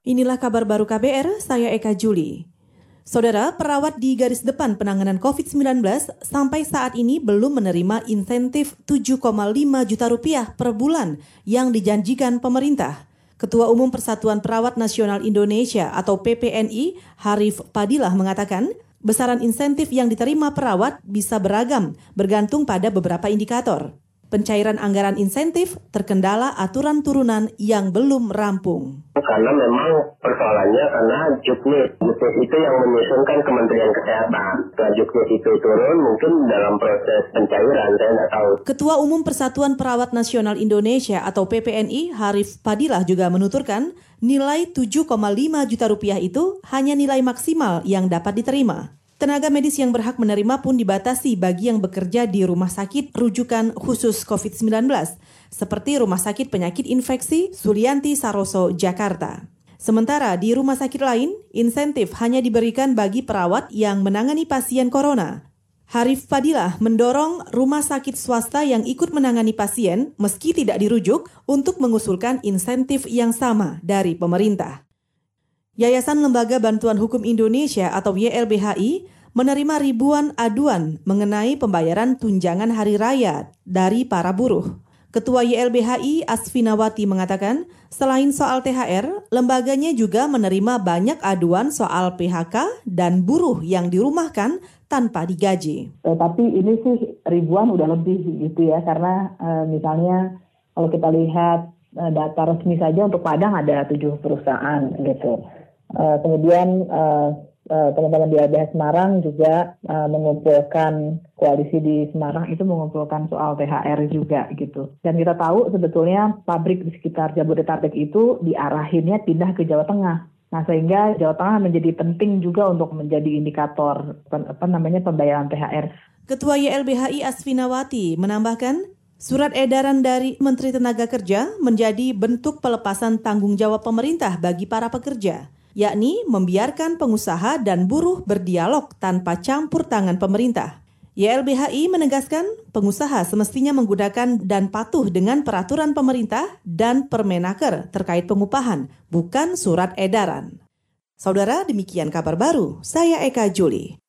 Inilah kabar baru KBR, saya Eka Juli. Saudara, perawat di garis depan penanganan COVID-19 sampai saat ini belum menerima insentif 7,5 juta rupiah per bulan yang dijanjikan pemerintah. Ketua Umum Persatuan Perawat Nasional Indonesia atau PPNI, Harif Padilah mengatakan, besaran insentif yang diterima perawat bisa beragam, bergantung pada beberapa indikator pencairan anggaran insentif terkendala aturan turunan yang belum rampung. Karena memang persoalannya karena juknis, juknis itu yang menyusunkan Kementerian Kesehatan. Setelah juknis itu turun, mungkin dalam proses pencairan, saya tidak tahu. Ketua Umum Persatuan Perawat Nasional Indonesia atau PPNI, Harif Padilah juga menuturkan, nilai 7,5 juta rupiah itu hanya nilai maksimal yang dapat diterima. Tenaga medis yang berhak menerima pun dibatasi bagi yang bekerja di rumah sakit rujukan khusus COVID-19, seperti Rumah Sakit Penyakit Infeksi Sulianti Saroso, Jakarta. Sementara di rumah sakit lain, insentif hanya diberikan bagi perawat yang menangani pasien corona. Harif Fadilah mendorong rumah sakit swasta yang ikut menangani pasien meski tidak dirujuk untuk mengusulkan insentif yang sama dari pemerintah. Yayasan Lembaga Bantuan Hukum Indonesia atau YLBHI menerima ribuan aduan mengenai pembayaran tunjangan hari raya dari para buruh. Ketua YLBHI Asfinawati mengatakan, selain soal THR, lembaganya juga menerima banyak aduan soal PHK dan buruh yang dirumahkan tanpa digaji. Eh, tapi ini sih ribuan udah lebih gitu ya, karena eh, misalnya kalau kita lihat eh, data resmi saja untuk Padang ada tujuh perusahaan gitu. Uh, kemudian uh, teman-teman di LBH Semarang juga uh, mengumpulkan koalisi di Semarang itu mengumpulkan soal THR juga gitu. Dan kita tahu sebetulnya pabrik di sekitar Jabodetabek itu diarahinnya pindah ke Jawa Tengah. Nah sehingga Jawa Tengah menjadi penting juga untuk menjadi indikator apa namanya pembayaran THR. Ketua YLBHI Asfinawati menambahkan, Surat edaran dari Menteri Tenaga Kerja menjadi bentuk pelepasan tanggung jawab pemerintah bagi para pekerja yakni membiarkan pengusaha dan buruh berdialog tanpa campur tangan pemerintah. YLBHI menegaskan pengusaha semestinya menggunakan dan patuh dengan peraturan pemerintah dan permenaker terkait pengupahan, bukan surat edaran. Saudara, demikian kabar baru. Saya Eka Juli.